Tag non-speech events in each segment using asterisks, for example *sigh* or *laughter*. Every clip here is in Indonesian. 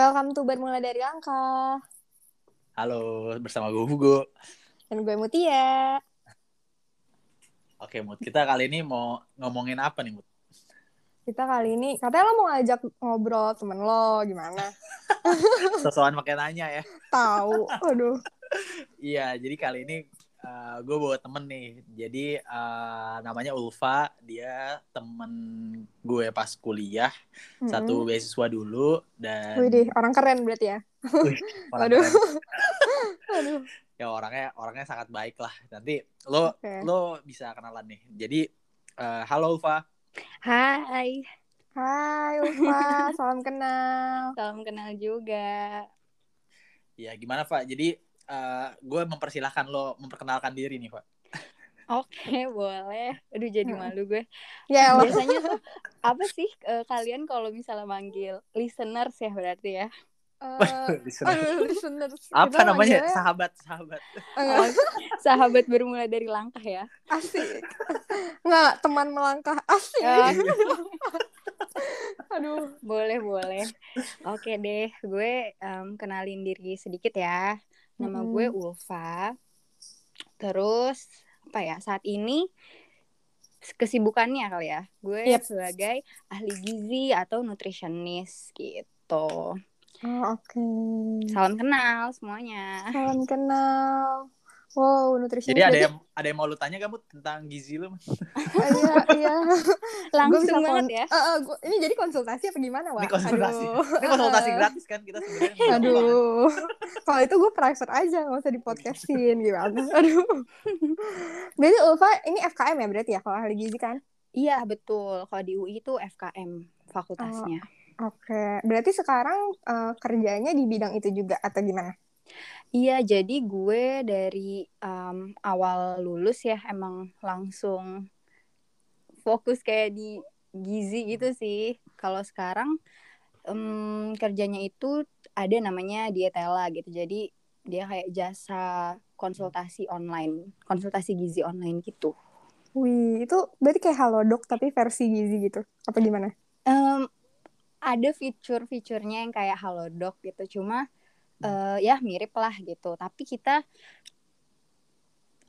Welcome to Bermula dari Langkah. Halo, bersama gue Hugo. Dan gue Mutia. Oke, Mut. Kita kali ini mau ngomongin apa nih, Mut? Kita kali ini, katanya lo mau ngajak ngobrol temen lo, gimana? *laughs* Sesuatu pakai nanya ya. Tahu, aduh. Iya, jadi kali ini uh, gue bawa temen nih. Jadi uh, namanya Ulfa. Dia temen gue pas kuliah. Mm-mm. Satu beasiswa dulu. Dan Wih deh, orang keren berarti ya. Wih, *laughs* orang Aduh. keren. *laughs* Aduh. ya orangnya orangnya sangat baik lah. Nanti lo Oke. lo bisa kenalan nih. Jadi uh, halo Ulfa. Hai, Hai Ulfa, *laughs* salam kenal. salam kenal juga. Ya gimana Pak? Jadi uh, gue mempersilahkan lo memperkenalkan diri nih Pak. Oke, boleh. Aduh, jadi Hmm. malu gue. Ya, lo. Biasanya tuh apa sih eh, kalian kalau misalnya manggil listeners ya berarti ya? Eh, *laughs* aduh, listeners. Apa Kita namanya? manggilnya- Sahabat, sahabat. Enggak, Sahabat bermula dari langkah ya. asik. Enggak, teman melangkah. Asik. Ya, *laughs* Aduh. boleh, boleh. Oke deh, gue em, kenalin diri sedikit ya. Nama Mm-mm. gue Ulfa. Terus apa ya? Saat ini kesibukannya kali ya. Gue Yep. sebagai ahli gizi atau nutritionist gitu. Oh, oke. Salam kenal semuanya. Salam kenal. Wow, nutritionist. Jadi ada yang ada yang mau lu tanya gak Mut tentang gizi lu? *laughs* Iya, iya. *laughs* Langsung banget kon- ya. Eh, eh, gua- ini jadi konsultasi apa gimana, Wak? Ini konsultasi. Aduh. Ini konsultasi gratis kan kita sebenarnya. Aduh. Kalau itu gue private aja, nggak usah di podcastin *laughs* gimana. Aduh. Berarti Ulfa ini FKM ya berarti ya kalau ahli gizi kan? Iya betul. Kalau di UI itu FKM fakultasnya. Oke. Berarti sekarang eh, kerjanya di bidang itu juga atau gimana? Iya jadi gue dari em, awal lulus ya emang langsung fokus kayak di gizi gitu sih. Kalau sekarang em, kerjanya itu ada namanya dietela gitu. Jadi dia kayak jasa konsultasi online, konsultasi gizi online gitu. Wih, itu berarti kayak Halodoc tapi versi gizi gitu. Apa gimana? Em, ada fitur-fiturnya yang kayak Halodoc gitu, cuma eh, ya mirip lah gitu. Tapi kita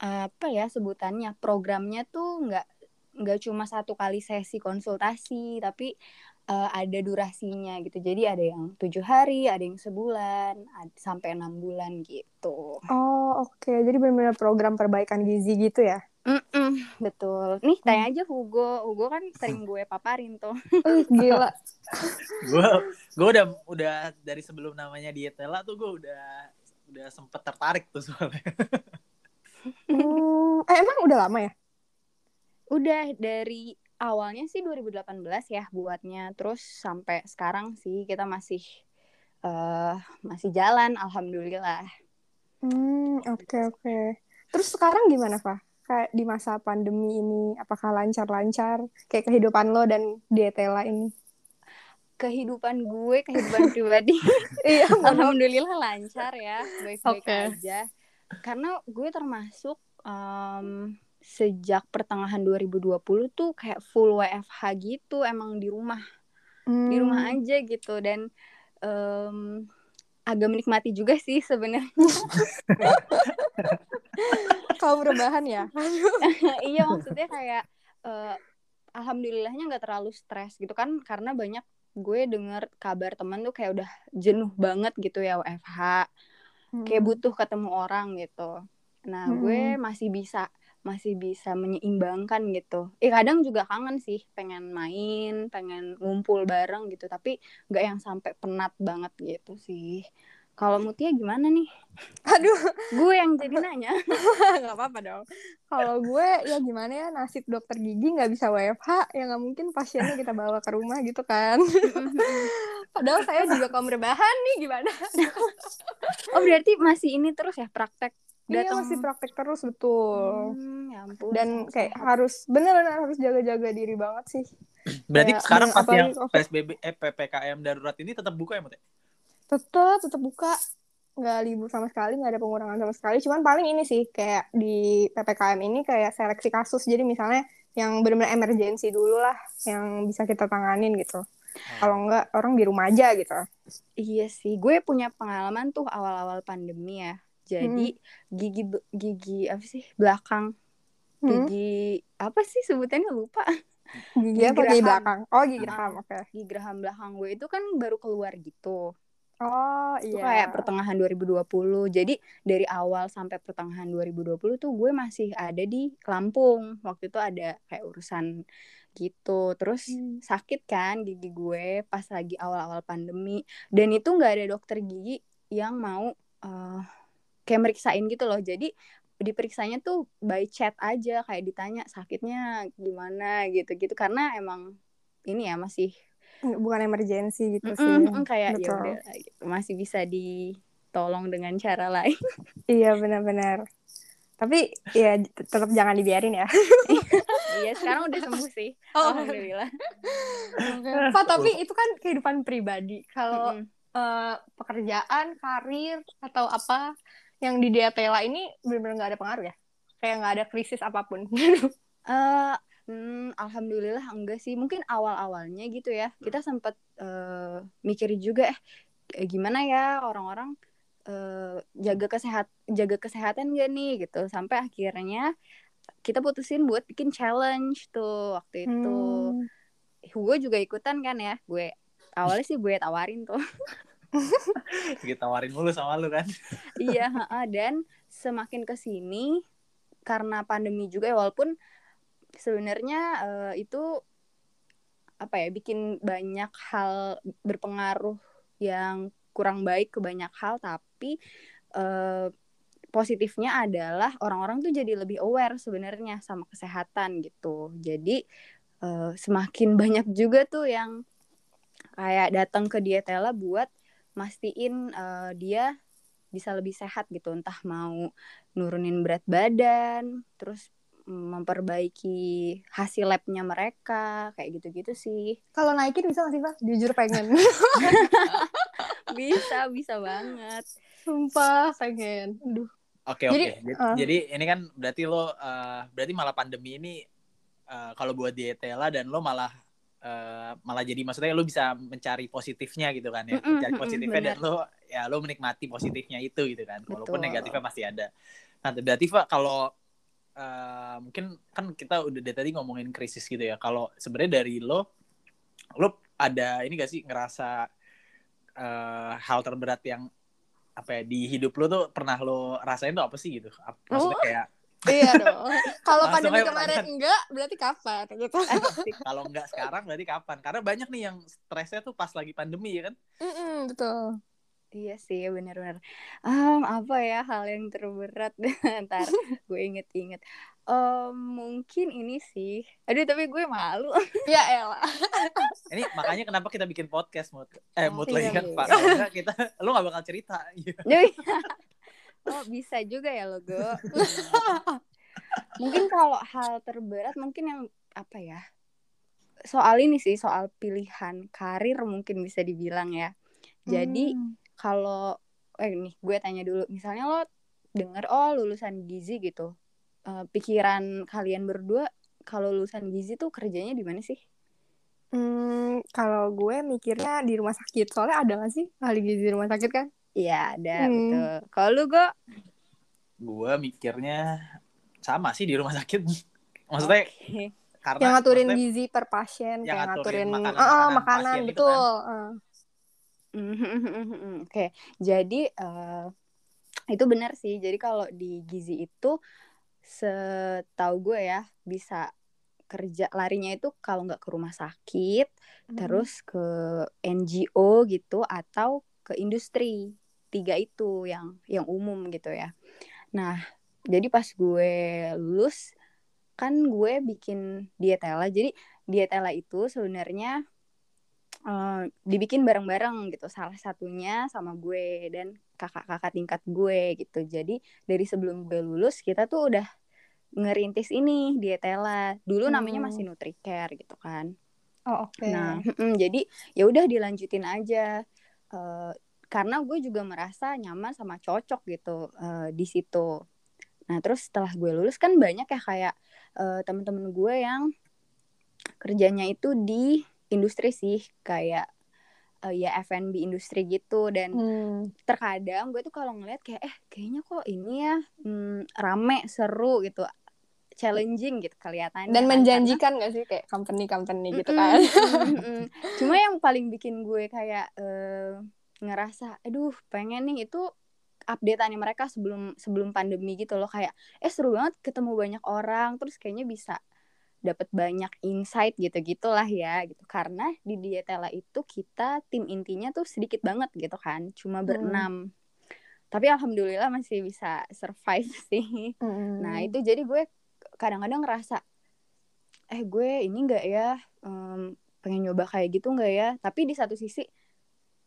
apa ya sebutannya programnya tuh nggak nggak cuma satu kali sesi konsultasi, tapi eh, ada durasinya gitu. Jadi ada yang tujuh hari, ada yang sebulan, ad- sampai enam bulan gitu. Oh, oke. Jadi benar-benar program perbaikan gizi gitu ya? Mm-mm, betul. Nih tanya aja Hugo, Hugo kan sering *laughs* gue paparin tuh. Gila. gue gue udah udah dari sebelum namanya dietela tuh gue udah udah sempet tertarik tuh soalnya. Hmm, eh, emang udah lama ya? Udah dari awalnya sih 2018 ya buatnya, terus sampai sekarang sih kita masih eh masih jalan, alhamdulillah. Hmm, oke oke. Terus sekarang gimana, Pak? Kayak di masa pandemi ini, apakah lancar-lancar? Kayak kehidupan lo dan dietela ini? Kehidupan gue, kehidupan pribadi, *laughs* Iya, alhamdulillah lancar ya, baik-baik Oke. aja. Karena gue termasuk em, sejak pertengahan 2020 tuh kayak full WFH gitu, emang di rumah. di Hmm. rumah aja gitu dan em, agak menikmati juga sih sebenarnya *laughs* Kaum rebahan ya? *laughs* iya maksudnya kayak eh, alhamdulillahnya nggak terlalu stres gitu kan karena banyak gue dengar kabar teman tuh kayak udah jenuh banget gitu ya WFH kayak butuh ketemu orang gitu. Nah Hmm. gue masih bisa masih bisa menyeimbangkan gitu. Eh kadang juga kangen sih pengen main pengen ngumpul bareng gitu tapi nggak yang sampai penat banget gitu sih kalau Mutia gimana nih Aduh, gue yang jadi nanya *laughs* nggak apa-apa dong. Kalau gue ya gimana ya nasib dokter gigi nggak bisa WFH, ya nggak mungkin pasiennya kita bawa ke rumah gitu kan. Padahal saya juga kaum rebahan nih gimana? *laughs* oh berarti masih ini terus ya praktek Iya datang masih praktek terus betul. Hmm, ya ampun, Dan kayak harus bener-bener harus jaga-jaga diri banget sih. Berarti Kayak sekarang pas yang COVID. PSBB eh PPKM darurat ini tetap buka ya Mut? Tetap tetap buka. nggak libur sama sekali, nggak ada pengurangan sama sekali. Cuman paling ini sih kayak di ppkm ini kayak seleksi kasus. Jadi misalnya yang benar-benar emergensi dulu lah, yang bisa kita tanganin gitu. Kalau enggak orang di rumah aja gitu. Iya sih, gue punya pengalaman tuh awal-awal pandemi ya. Jadi gigi be- gigi apa sih belakang Hmm? gigi apa sih sebutannya lupa. Gigi Gigi apa gigi geraham. belakang? Oh gigi Ah. geraham, oke. Gigi geraham belakang gue itu kan baru keluar gitu. Oh Itu iya. kayak pertengahan 2020. Jadi dari awal sampai pertengahan 2020 tuh gue masih ada di Lampung. Waktu itu ada kayak urusan gitu. Terus Hmm. sakit kan gigi gue pas lagi awal-awal pandemi. Dan itu nggak ada dokter gigi yang mau eh, kayak meriksain gitu loh. Jadi diperiksanya tuh by chat aja kayak ditanya sakitnya gimana gitu-gitu karena emang ini ya masih Bukan emergensi gitu sih. Mm-mm, mm, kayak ya udah gitu. masih bisa ditolong dengan cara lain. *laughs* Iya benar-benar. Tapi ya tetap jangan dibiarin ya. iya, sekarang udah sembuh sih. *laughs* Oh. Alhamdulillah. *laughs* Pak, tapi itu kan kehidupan pribadi. Kalau Mm-mm. eh, pekerjaan, karir atau apa yang di Diatela ini benar-benar nggak ada pengaruh ya? Kayak nggak ada krisis apa pun. Eh, hmm, alhamdulillah enggak sih. Mungkin awal-awalnya gitu ya. Kita sempat eh, mikirin juga eh gimana ya orang-orang eh, jaga kesehat jaga kesehatan gak nih gitu. Sampai akhirnya kita putusin buat bikin challenge tuh waktu itu. Hmm. Gue juga ikutan kan ya. Gue awalnya sih gue tawarin tuh. *laughs* Kita tawarin mulu sama lu kan. iya, dan semakin ke sini karena pandemi juga ya walaupun sebenarnya eh, itu apa ya bikin banyak hal berpengaruh yang kurang baik ke banyak hal tapi eh, positifnya adalah orang-orang tuh jadi lebih aware sebenarnya sama kesehatan gitu. Jadi eh, semakin banyak juga tuh yang kayak datang ke Dietela buat mastiin eh, dia bisa lebih sehat gitu entah mau nurunin berat badan terus memperbaiki hasil labnya mereka kayak gitu-gitu sih Kalau naikin bisa nggak sih, Pak? Jujur pengen. *laughs* bisa bisa banget Sumpah pengen. Aduh. Oke oke. Jadi, Jadi, uh. jadi ini kan berarti lo eh, berarti malah pandemi ini eh, kalau buat dietela dan lo malah eh, malah jadi maksudnya lo bisa mencari positifnya gitu kan ya. Mencari positifnya dan benar. lo ya lo menikmati positifnya itu gitu kan. Walaupun Betul. negatifnya masih ada. Nah, berarti Pak kalau eh, mungkin kan kita udah dari tadi ngomongin krisis gitu ya. Kalau sebenarnya dari lo lo ada ini gak sih ngerasa eh, hal terberat yang apa ya di hidup lo tuh pernah lo rasain tuh apa sih gitu? Maksudnya Oh. kayak *laughs* Iya dong. Kalau pandemi kemarin enggak, berarti kapan gitu. Asik. kalau nggak sekarang berarti kapan? Karena banyak nih yang stresnya tuh pas lagi pandemi ya kan? Mm-mm, betul. Iya sih benar-benar Em, apa ya hal yang terberat *laughs* ntar *laughs* gue inget-inget Em, mungkin ini sih aduh tapi gue malu Ya elah. *laughs* Ini makanya kenapa kita bikin podcast mood eh Oh, mood lagi iya, kan iya. Pak. Nggak kita lo nggak bakal cerita. Iya. Duh. oh bisa juga ya logo mungkin kalau hal terberat mungkin yang apa ya soal ini sih soal pilihan karir mungkin bisa dibilang ya jadi Hmm. Kalau eh nih gue tanya dulu misalnya lo denger oh lulusan gizi gitu Eh, pikiran kalian berdua kalau lulusan gizi tuh kerjanya di mana sih Hmm, kalau gue mikirnya di rumah sakit. Soalnya ada gak sih ahli gizi di rumah sakit kan? Iya ada Hmm. betul kalau lu gue Gue mikirnya sama sih di rumah sakit. *laughs* Maksudnya karena yang ngaturin maksudnya gizi per pasien, Yang kayak ngaturin ngaturin makanan- Ah, ah, makanan makanan, pasien itu betul. Ah. Oke, jadi eh, itu benar sih. Jadi kalau di gizi itu setahu gue ya bisa kerja larinya itu kalau nggak ke rumah sakit, Hmm. terus ke NGO gitu atau ke industri. Tiga itu yang yang umum gitu ya. Nah, jadi pas gue lulus kan gue bikin dietela. Jadi dietela itu sebenarnya eh, dibikin bareng-bareng gitu. Salah satunya sama gue dan kakak-kakak tingkat gue gitu. Jadi dari sebelum gue lulus kita tuh udah ngerintis ini dietela. Dulu namanya Hmm. masih Nutricare gitu kan. Oh, oke. Nah, mm, jadi ya udah dilanjutin aja. Eh, karena gue juga merasa nyaman sama cocok gitu eh, di situ. Nah, terus setelah gue lulus kan banyak ya kayak eh, temen-temen gue yang kerjanya itu di industri sih kayak uh, ya F&B industri gitu dan Hmm. terkadang gue tuh kalau ngeliat kayak eh kayaknya kok ini ya hmm, rame seru gitu challenging gitu kelihatannya Dan kan, menjanjikan gak sih kayak company-company gitu Mm-mm, kan? mm-mm, mm-mm. *laughs* cuma yang paling bikin gue kayak eh, ngerasa aduh pengen nih itu updateannya mereka sebelum sebelum pandemi gitu loh kayak eh seru banget ketemu banyak orang terus kayaknya bisa dapat banyak insight gitu gitulah ya gitu. Karena di Dietela itu kita tim intinya tuh sedikit banget gitu kan cuma berenam. Tapi alhamdulillah masih bisa survive *laughs* sih. Hmm. Nah itu jadi gue kadang-kadang ngerasa eh gue ini enggak ya em, pengen nyoba kayak gitu enggak ya? Tapi di satu sisi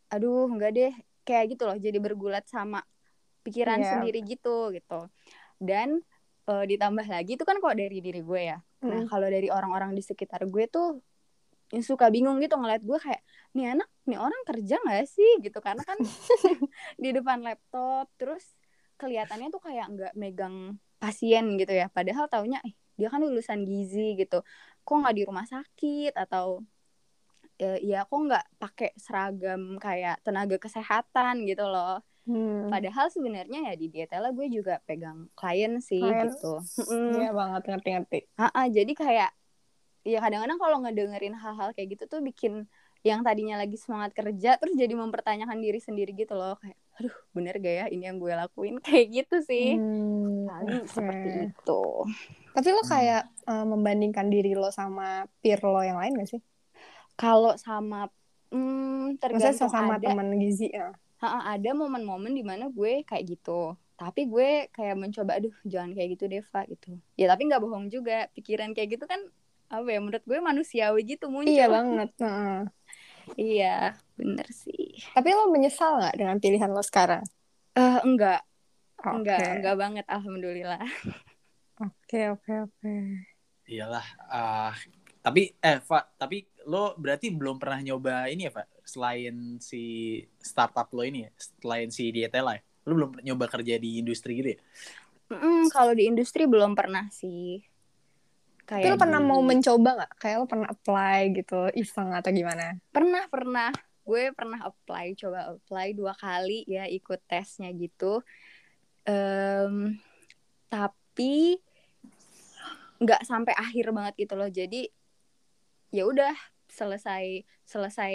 aduh enggak deh kayak gitu loh jadi bergulat sama pikiran Iya. sendiri gitu gitu. Dan eh, ditambah lagi itu kan kok dari diri gue ya. Nah Mm. kalau dari orang-orang di sekitar gue tuh yang suka bingung gitu ngeliat gue kayak nih anak nih orang kerja nggak sih? Gitu karena kan *laughs* di depan laptop terus kelihatannya tuh kayak nggak megang pasien gitu ya. Padahal taunya eh, dia kan lulusan gizi gitu. Kok nggak di rumah sakit? Atau eh, ya kok nggak pakai seragam kayak tenaga kesehatan gitu loh Hmm. padahal sebenarnya ya di Dietela gue juga pegang klien sih Klien. gitu Iya banget ngerti-ngerti. Ah, jadi kayak ya kadang-kadang kalau ngedengerin hal-hal kayak gitu tuh bikin yang tadinya lagi semangat kerja terus jadi mempertanyakan diri sendiri gitu loh kayak aduh bener gak ya ini yang gue lakuin *laughs* kayak gitu sih Hmm, paling oke. seperti itu Tapi lo kayak eh, membandingkan diri lo sama peer lo yang lain gak sih? kalau sama hmm, Maksudnya tergantung sama ada teman gizi ya? Ha, ha, ada momen-momen di mana gue kayak gitu tapi gue kayak mencoba aduh jangan kayak gitu Deva gitu ya tapi nggak bohong juga pikiran kayak gitu kan apa ya menurut gue manusiawi gitu muncul Iya banget. *laughs* heeh. iya bener sih Tapi lo menyesal nggak dengan pilihan lo sekarang? Eh enggak Oke. enggak enggak banget alhamdulillah *laughs* Oke oke oke. Iyalah. ah tapi eh Pak, tapi lo berarti belum pernah nyoba ini ya Pak? Selain si startup lo ini ya, selain si Dietela ya? Lo belum pernah nyoba kerja di industri gitu ya? Mm, kalau di industri belum pernah sih Tapi lo kayak pernah di- mau mencoba nggak? Kayak lo pernah apply gitu, iseng atau gimana? pernah pernah gue pernah apply coba apply dua kali ya ikut tesnya gitu Em, tapi nggak sampai akhir banget gitu loh jadi ya udah selesai selesai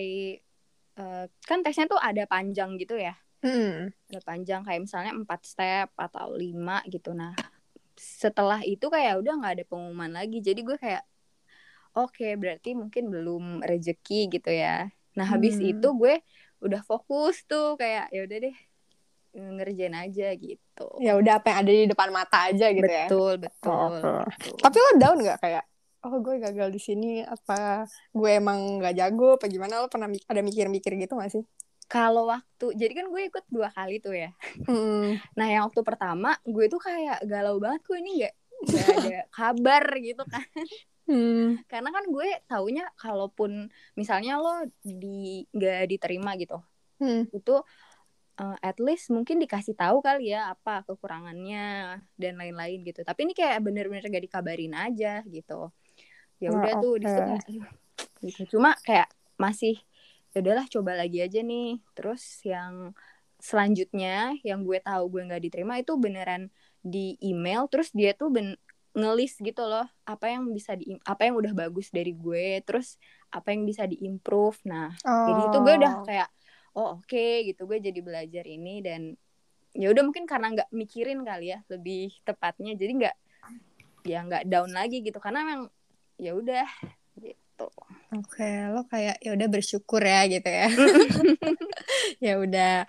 eh, kan tesnya tuh ada panjang gitu ya Hmm. ada panjang kayak misalnya empat step atau lima gitu nah setelah itu kayak udah nggak ada pengumuman lagi jadi gue kayak oke berarti mungkin belum rezeki gitu ya nah habis Hmm. itu gue udah fokus tuh kayak ya udah deh ngerjain aja gitu Ya udah apa yang ada di depan mata aja gitu ya. betul betul, betul. Tapi lo down nggak kayak oh gue gagal di sini apa gue emang nggak jago apa gimana lo pernah ada mikir-mikir gitu gak sih? kalau waktu jadi kan gue ikut dua kali tuh ya Hmm. nah yang waktu pertama gue tuh kayak galau banget gue ini nggak nggak *laughs* ada kabar gitu kan Hmm. karena kan gue taunya kalaupun misalnya lo di nggak diterima gitu Hmm. itu uh, at least mungkin dikasih tahu kali ya apa kekurangannya dan lain-lain gitu tapi ini kayak bener-bener gak dikabarin aja gitu ya Oh, udah tuh di situ oke. kayak, aduh, gitu. Cuma kayak masih ya udahlah coba lagi aja nih. Terus yang selanjutnya yang gue tahu gue nggak diterima itu beneran di email. Terus dia tuh ben ngelis gitu loh apa yang bisa di apa yang udah bagus dari gue terus apa yang bisa diimprove. Nah jadi itu gue udah Oh. kayak oh oke gitu. Gue jadi belajar ini dan ya udah mungkin karena nggak mikirin kali ya lebih tepatnya. Jadi nggak ya nggak down lagi gitu. Karena memang ya udah gitu Oke, lo kayak ya udah bersyukur ya gitu ya. *laughs* ya udah.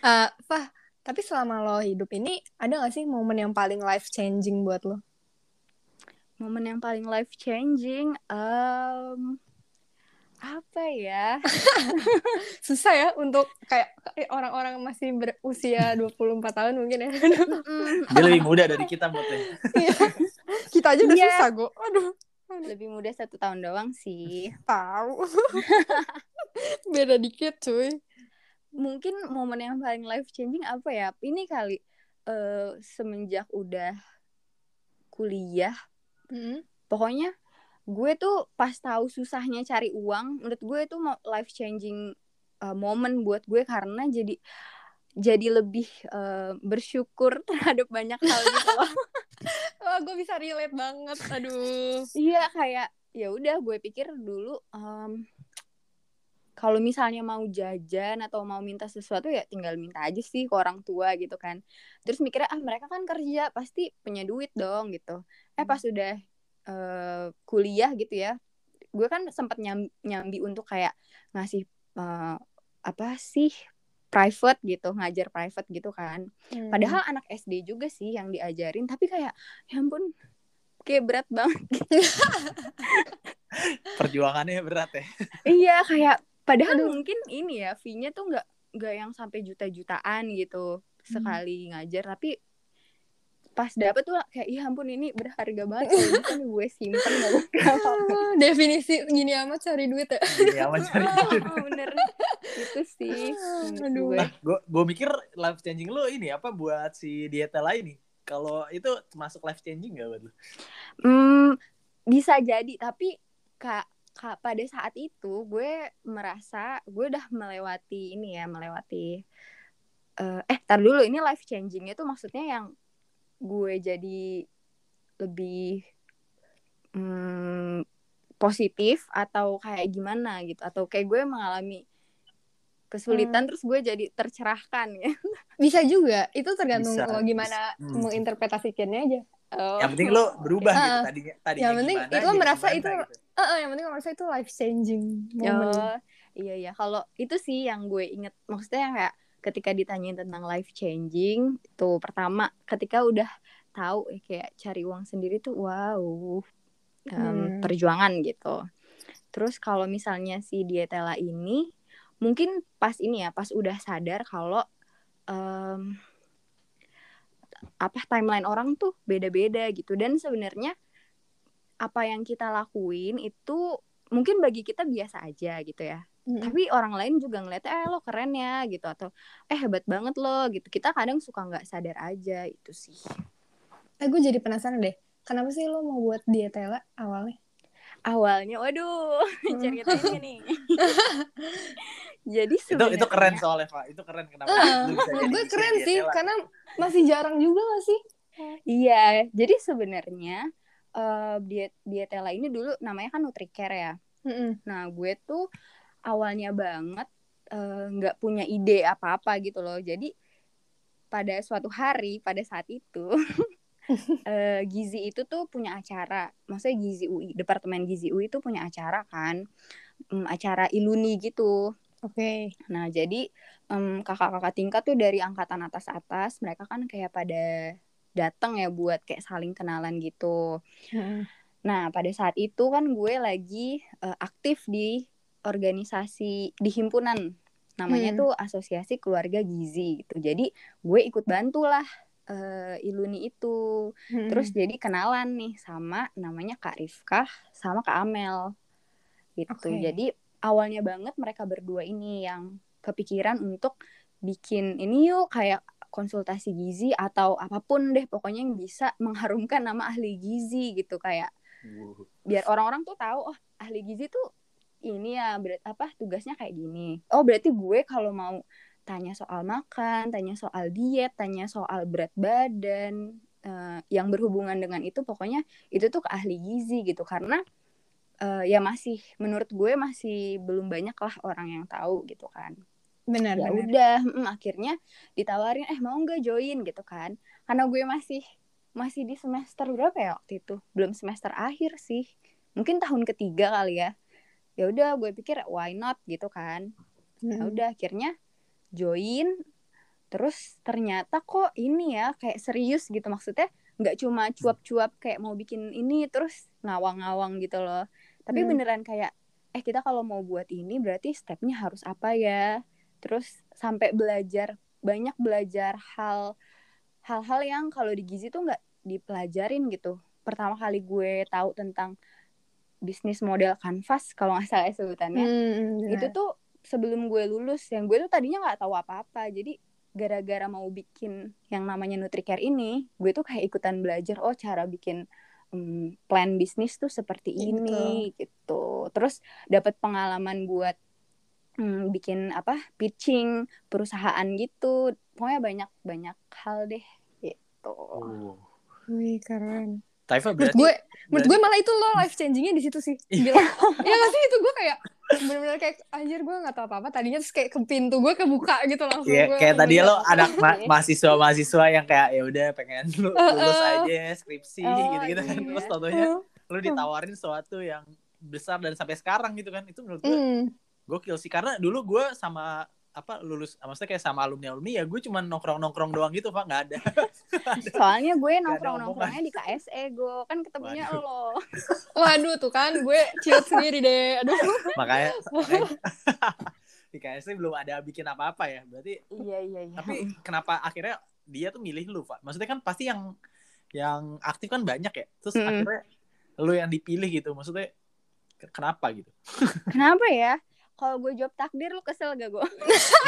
Eh, Fah, tapi selama lo hidup ini ada gak sih momen yang paling life changing buat lo? momen yang paling life changing um, apa ya *laughs* Susah ya untuk kayak kayak orang-orang masih berusia *laughs* 24 tahun mungkin ya. Dia lebih muda dari kita buat Iya. Kita aja udah Iya. susah, Go. Aduh, lebih muda satu tahun doang sih *laughs* tahu. *laughs* Beda dikit, cuy. mungkin momen yang paling life changing apa ya ini kali eh semenjak udah kuliah pokoknya gue tuh pas tahu susahnya cari uang menurut gue itu life changing uh, moment buat gue karena jadi jadi lebih uh, bersyukur *laughs* terhadap banyak hal gitu loh. *laughs* Wah, gue bisa relate banget. Aduh. iya, kayak ya udah gue pikir dulu um, kalau misalnya mau jajan atau mau minta sesuatu ya tinggal minta aja sih ke orang tua gitu kan. Terus mikirnya ah mereka kan kerja pasti punya duit dong gitu. Eh pas hmm. udah uh, kuliah gitu ya, gue kan sempat nyambi, nyambi untuk kayak ngasih uh, apa sih private gitu ngajar private gitu kan hmm. padahal anak SD juga sih yang diajarin tapi kayak ya ampun kayak berat banget gitu. *laughs* perjuangannya berat ya iya kayak padahal Aduh. mungkin ini ya fee-nya tuh nggak nggak yang sampai juta-jutaan gitu sekali hmm. ngajar tapi pas dapet tuh kayak iya ampun ini berharga banget *laughs* ini kan gue simpen gak definisi gini amat cari duit ya. Gini amat cari *laughs* duit. *laughs* Bener. Itu sih aduh. nah, gue gue mikir life changing lo ini apa buat si dieta lain nih? Kalau itu termasuk life changing gak buat lo hmm, bisa jadi tapi kak kak pada saat itu gue merasa gue udah melewati ini ya melewati uh, eh tar dulu ini life changingnya tuh maksudnya yang gue jadi lebih hmm, positif atau kayak gimana gitu. Atau kayak gue mengalami kesulitan hmm. terus gue jadi tercerahkan ya *laughs* bisa juga. Itu tergantung bisa, lo gimana hmm. menginterpretasikannya aja. Oh. yang penting lo berubah uh, gitu tadinya tadinya yang penting itu lo merasa itu gitu. uh, uh, yang penting lo merasa itu life changing moment. oh, iya iya. Kalau itu sih yang gue inget. Maksudnya kayak ketika ditanyain tentang life changing itu pertama ketika udah tahu eh, kayak cari uang sendiri tuh wow um, hmm. perjuangan gitu. Terus kalau misalnya si dietela ini mungkin pas ini ya pas udah sadar kalau um, apa timeline orang tuh beda-beda gitu. Dan sebenarnya apa yang kita lakuin itu mungkin bagi kita biasa aja gitu ya hmm Tapi orang lain juga ngeliat eh lo keren ya gitu atau eh hebat banget lo gitu. Kita kadang suka nggak sadar aja itu sih. Eh gue jadi penasaran deh. Kenapa sih lo mau buat dietela awalnya? Awalnya, waduh, *laughs* hmm. ceritanya nih. *laughs* jadi sebenarnya itu itu keren soalnya Pak. Itu keren kenapa? Uh, gue keren sih karena masih jarang juga gak sih? Iya, jadi sebenarnya uh, diet dietela ini dulu namanya kan Nutricare ya. Mm -hmm. Nah, gue tuh awalnya banget eh, nggak uh, punya ide apa-apa gitu loh jadi pada suatu hari pada saat itu uh, *laughs* Gizi itu tuh punya acara maksudnya Gizi UI departemen Gizi UI itu punya acara kan um, acara iluni gitu oke okay. nah jadi um, kakak-kakak tingkat tuh dari angkatan atas atas mereka kan kayak pada datang ya buat kayak saling kenalan gitu hmm. nah pada saat itu kan gue lagi uh, aktif di organisasi di himpunan namanya hmm. tuh Asosiasi Keluarga Gizi gitu. Jadi gue ikut bantulah uh, Iluni itu. Hmm. Terus jadi kenalan nih sama namanya Kak Rifkah sama Kak Amel. Gitu. Okay. Jadi awalnya banget mereka berdua ini yang kepikiran untuk bikin ini yuk kayak konsultasi gizi atau apa pun deh pokoknya yang bisa mengharumkan nama ahli gizi gitu kayak biar orang-orang tuh tahu oh ahli gizi tuh ini ya berat apa tugasnya kayak gini. Oh berarti gue kalau mau tanya soal makan tanya soal diet tanya soal berat badan uh, yang berhubungan dengan itu pokoknya itu tuh ke ahli gizi gitu. Karena uh, ya masih menurut gue masih belum banyak lah orang yang tahu gitu kan. Benar ya udah mm, akhirnya ditawarin eh mau nggak join? gitu kan. Karena gue masih masih di semester berapa ya waktu itu? Belum semester akhir sih. Mungkin tahun ketiga kali ya ya udah gue pikir why not? gitu kan. Ya hmm. udah akhirnya join terus ternyata kok ini ya kayak serius gitu. Maksudnya nggak cuma cuap-cuap kayak mau bikin ini terus ngawang-ngawang gitu loh. Tapi hmm. beneran kayak eh kita kalau mau buat ini berarti stepnya harus apa ya? Terus sampai belajar banyak belajar hal hal-hal yang kalau di gizi tuh nggak dipelajarin gitu. Pertama kali gue tahu tentang bisnis model kanvas kalau nggak salah sebutannya. Hmm, itu tuh sebelum gue lulus yang gue tuh tadinya nggak tahu apa-apa. Jadi gara-gara mau bikin yang namanya Nutricare ini gue tuh kayak ikutan belajar oh cara bikin um, plan bisnis tuh seperti Iya, ini gitu. Terus dapat pengalaman buat um, bikin apa pitching perusahaan gitu. Pokoknya banyak banyak hal deh gitu. Oh. Wih keren. Taifa Menurut berarti gue, menurut gue malah itu lo life changingnya di situ sih. Iya. Iya gak sih itu gue kayak bener-bener kayak anjir gue gak tahu apa-apa tadinya terus kayak ke pintu gue kebuka gitu langsung Iya, gue kayak tadi lo anak ma- mahasiswa mahasiswa yang kayak ya udah pengen lu lulus aja skripsi Oh, gitu-gitu kan iya. terus contohnya lu ditawarin sesuatu yang besar dan sampai sekarang gitu kan itu menurut gue Hmm. gokil sih karena dulu gue sama apa lulus maksudnya kayak sama alumni alumni ya gue cuma nongkrong nongkrong doang gitu pak. Nggak ada. *laughs* Soalnya gue nongkrong nongkrongnya di KSE gue kan ketemunya Waduh. lo. *laughs* Waduh tuh kan gue ciut sendiri deh. Aduh. makanya, *laughs* di KSC belum ada bikin apa-apa ya. Berarti iya iya iya. tapi kenapa akhirnya dia tuh milih lu pak? Maksudnya kan pasti yang yang aktif kan banyak ya. Terus Mm-mm. akhirnya lu yang dipilih gitu. Maksudnya ke- kenapa gitu? Kenapa ya kalau gue jawab takdir lu kesel gak gue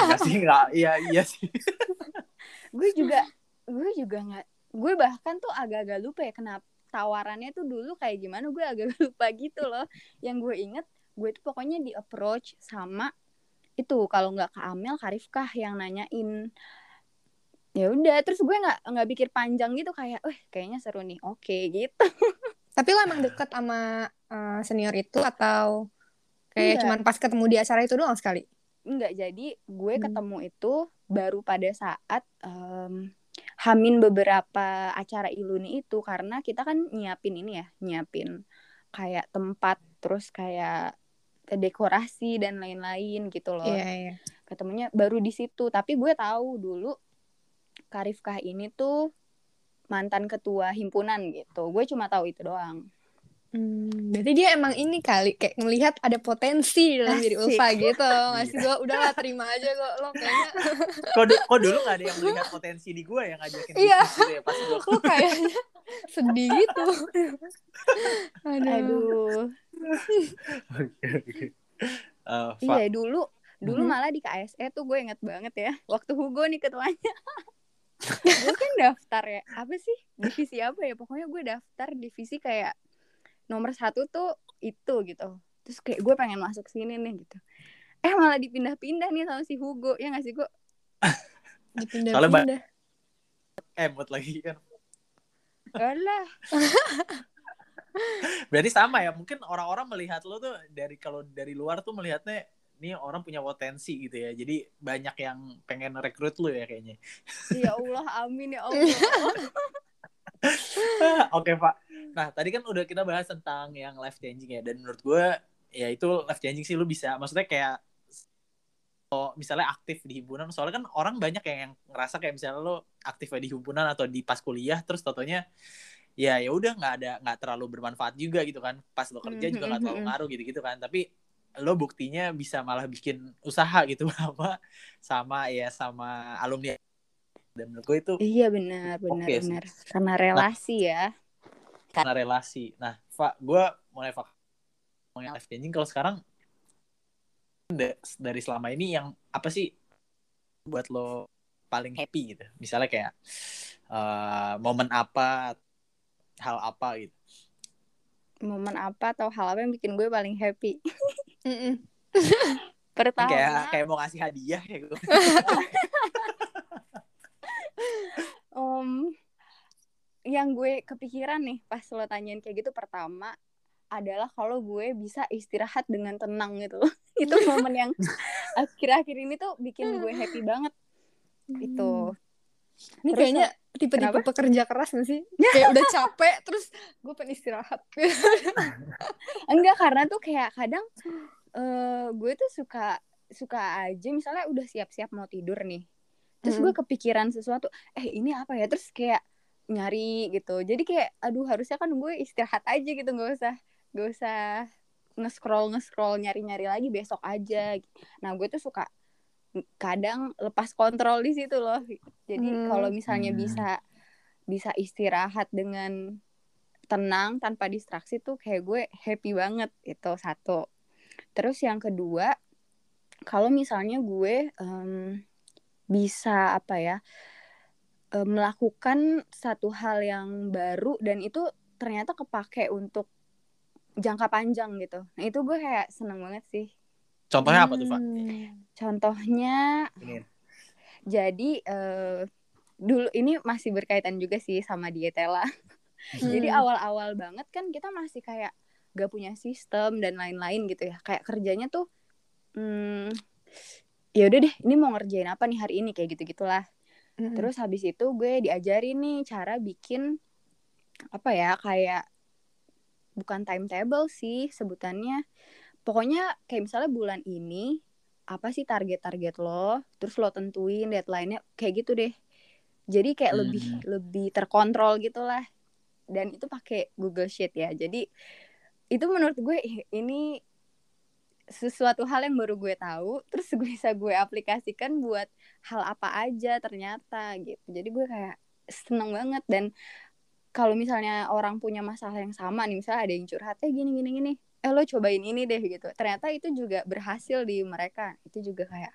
Enggak *laughs* sih enggak iya iya sih. *laughs* Gue juga gue juga nggak gue bahkan tuh agak-agak lupa ya kenapa tawarannya tuh dulu kayak gimana gue agak *laughs* lupa gitu loh. Yang gue inget gue tuh pokoknya di approach sama itu kalau nggak ke Amel Karifkah yang nanyain ya udah. Terus gue nggak nggak pikir panjang gitu kayak eh kayaknya seru nih. Oke gitu. Tapi lo emang deket sama eh, senior itu atau kayak Enggak. cuman pas ketemu di acara itu doang sekali? nggak jadi gue Hmm. ketemu itu baru pada saat em, hamin beberapa acara iluni itu karena kita kan nyiapin ini ya nyiapin kayak tempat terus kayak dekorasi dan lain-lain gitu loh Iya, iya. ketemunya baru di situ tapi gue tahu dulu Karifkah ini tuh mantan ketua himpunan gitu gue cuma tahu itu doang Hmm, berarti dia emang ini kali kayak ngelihat ada potensi dalam diri. Ulfa gitu. *laughs* Masih gue udahlah terima aja kok lo kayaknya *laughs* kok, du- kok dulu nggak ada yang melihat potensi di gue yang ngajakin Iya. gitu ya pas gue lo kayaknya sedih gitu. *laughs* Aduh. aduh Eh, Fa, iya dulu dulu Mhm. malah di KSE tuh gue inget banget ya waktu Hugo nih ketuanya gue kan daftar ya apa sih divisi apa ya pokoknya gue daftar divisi kayak nomor satu tuh itu gitu. Terus kayak gue pengen masuk sini nih gitu. Eh malah dipindah-pindah nih sama si Hugo. Ya nggak sih gue *laughs* Dipindah-pindah. emot lagi kan? Lah *laughs* berarti sama ya mungkin orang-orang melihat lo tuh dari kalau dari luar tuh melihatnya ini orang punya potensi gitu ya. Jadi banyak yang pengen rekrut lo ya kayaknya. Ya Allah amin ya Allah *laughs* *laughs* Oke Pak. Nah tadi kan udah kita bahas tentang yang life changing ya dan menurut gue ya itu life changing sih lu bisa. Maksudnya kayak oh, misalnya aktif di himpunan soalnya kan orang banyak yang, yang ngerasa kayak misalnya lo aktif di himpunan atau di pas kuliah terus totonya ya ya udah nggak ada nggak terlalu bermanfaat juga gitu kan pas lo kerja juga nggak terlalu Mhm. ngaruh gitu gitu kan tapi lo buktinya bisa malah bikin usaha gitu *laughs* sama sama ya sama alumni dan menurut gue itu iya benar benar sih. benar karena relasi ya karena relasi. Nah, Pak, gue mulai Pak ngomongin life changing kalau sekarang da- dari selama ini yang apa sih buat lo paling happy gitu? Misalnya kayak eh, momen apa, hal apa gitu. momen apa atau hal apa yang bikin gue paling happy *laughs* pertama Kayak kayak mau ngasih hadiah kayak gitu. *laughs* Om, yang gue kepikiran nih pas lo tanyain kayak gitu pertama adalah kalau gue bisa istirahat dengan tenang gitu *laughs* itu momen yang *laughs* akhir-akhir ini tuh bikin gue happy banget. Itu Ini Terus, kayaknya tipe-tipe pekerja keras gak sih? *laughs* Kayak udah capek terus gue pengen istirahat. enggak karena tuh kayak kadang eh gue tuh suka suka aja. Misalnya udah siap-siap mau tidur nih terus gue kepikiran sesuatu eh ini apa ya? Terus kayak nyari gitu. Jadi kayak aduh harusnya kan gue istirahat aja gitu nggak usah nggak usah nge-scroll nge-scroll nyari-nyari lagi besok aja. Nah gue tuh suka kadang lepas kontrol di situ loh. Jadi Hmm. kalau misalnya Hmm. bisa bisa istirahat dengan tenang tanpa distraksi tuh kayak gue happy banget itu satu. Terus yang kedua kalau misalnya gue em, bisa apa ya em, melakukan satu hal yang baru dan itu ternyata kepake untuk jangka panjang gitu nah itu gue kayak seneng banget sih Contohnya apa tuh, Pak? Hmm. contohnya Ini. jadi eh, dulu ini masih berkaitan juga sih sama dietela *laughs* Jadi Hmm. awal-awal banget kan kita masih kayak gak punya sistem dan lain-lain gitu ya. Kayak kerjanya tuh hmm, ya udah deh, ini mau ngerjain apa nih hari ini kayak gitu-gitulah. Mm-mm. Terus habis itu gue diajarin nih cara bikin apa ya kayak bukan timetable sih sebutannya. Pokoknya kayak misalnya bulan ini apa sih target-target lo, terus lo tentuin deadline-nya kayak gitu deh. Jadi kayak Hmm. lebih lebih terkontrol gitulah. Dan itu pakai Google Sheet ya. Jadi itu menurut gue ini sesuatu hal yang baru gue tahu *laughs* terus bisa gue aplikasikan buat hal apa aja ternyata gitu jadi gue kayak seneng banget dan kalau misalnya orang punya masalah yang sama nih misalnya ada yang curhat eh gini gini gini eh lo cobain ini deh gitu ternyata itu juga berhasil di mereka itu juga kayak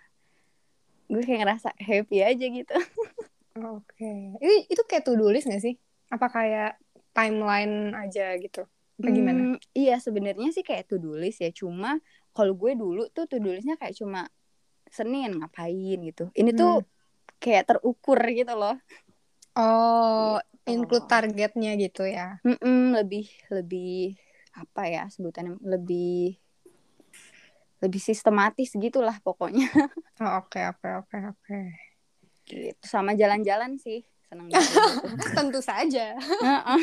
gue kayak ngerasa happy aja gitu *laughs* Oke. Itu itu kayak to-do list gak sih? Apa kayak timeline aja gitu? Apa gimana? Hmm, iya sebenarnya sih kayak to do list ya cuma kalau gue dulu tuh to do listnya kayak cuma Senin ngapain gitu ini tuh kayak terukur gitu loh Oh, Gitu. include targetnya gitu ya. Mm-mm, lebih lebih apa ya sebutannya lebih lebih sistematis gitulah pokoknya *laughs* Oh, oke oke oke oke. gitu sama jalan-jalan sih seneng *laughs* gitu. Tentu saja. Heeh.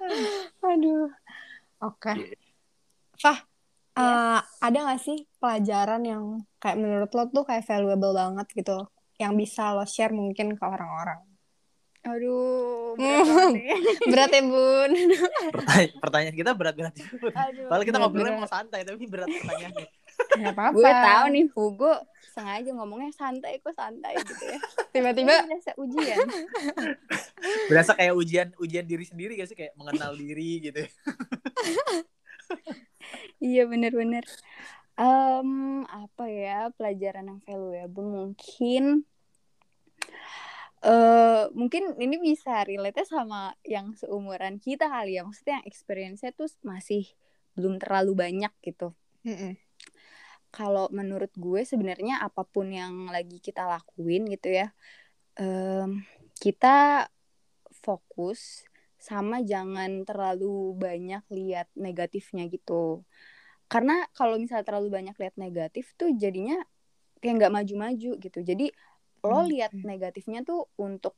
*laughs* Aduh. Oke. Fah, eh, ada gak sih pelajaran yang kayak menurut lo tuh kayak valuable banget gitu, yang bisa lo share mungkin ke orang-orang? aduh berat nih. *laughs* Berat ya bun. Pertanya- pertanyaan kita berat-berat juga. Aduh, Padahal kita ngobrolnya mau santai, tapi berat pertanyaannya. Gak apa-apa. gue tahu nih Hugo sengaja ngomongnya santai kok santai gitu ya Tiba-tiba Ini berasa ujian *laughs* Berasa kayak ujian ujian diri sendiri gak sih? Kayak mengenal diri gitu. *laughs* Iya bener-bener Em, Apa ya Pelajaran yang valuable Mungkin eh Mungkin ini bisa relate sama Yang seumuran kita kali ya. Maksudnya yang experience-nya tuh Masih belum terlalu banyak gitu. Mm-mm. Kalau menurut gue sebenarnya Apa pun yang lagi kita lakuin gitu ya em, Kita Fokus Sama jangan terlalu banyak lihat negatifnya gitu. Karena kalau misalnya terlalu banyak lihat negatif tuh jadinya kayak nggak maju-maju gitu. Jadi lo Hmm, lihat oke. negatifnya tuh untuk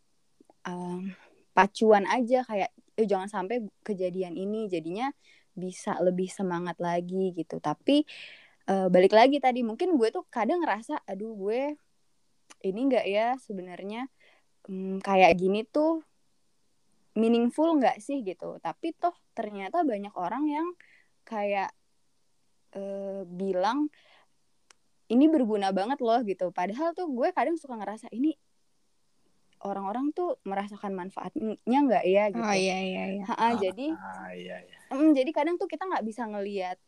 um, pacuan aja kayak eh jangan sampai kejadian ini jadinya bisa lebih semangat lagi gitu. Tapi eh, balik lagi tadi mungkin gue tuh kadang ngerasa aduh gue ini nggak ya sebenarnya hmm, kayak gini tuh meaningful nggak sih gitu tapi toh ternyata banyak orang yang kayak eh, bilang ini berguna banget loh gitu. Padahal tuh gue kadang suka ngerasa ini orang-orang tuh merasakan manfaatnya nggak ya gitu. Oh iya iya iya. Ha-ha, jadi Ah, iya, iya. mm, jadi kadang tuh kita nggak bisa ngelihat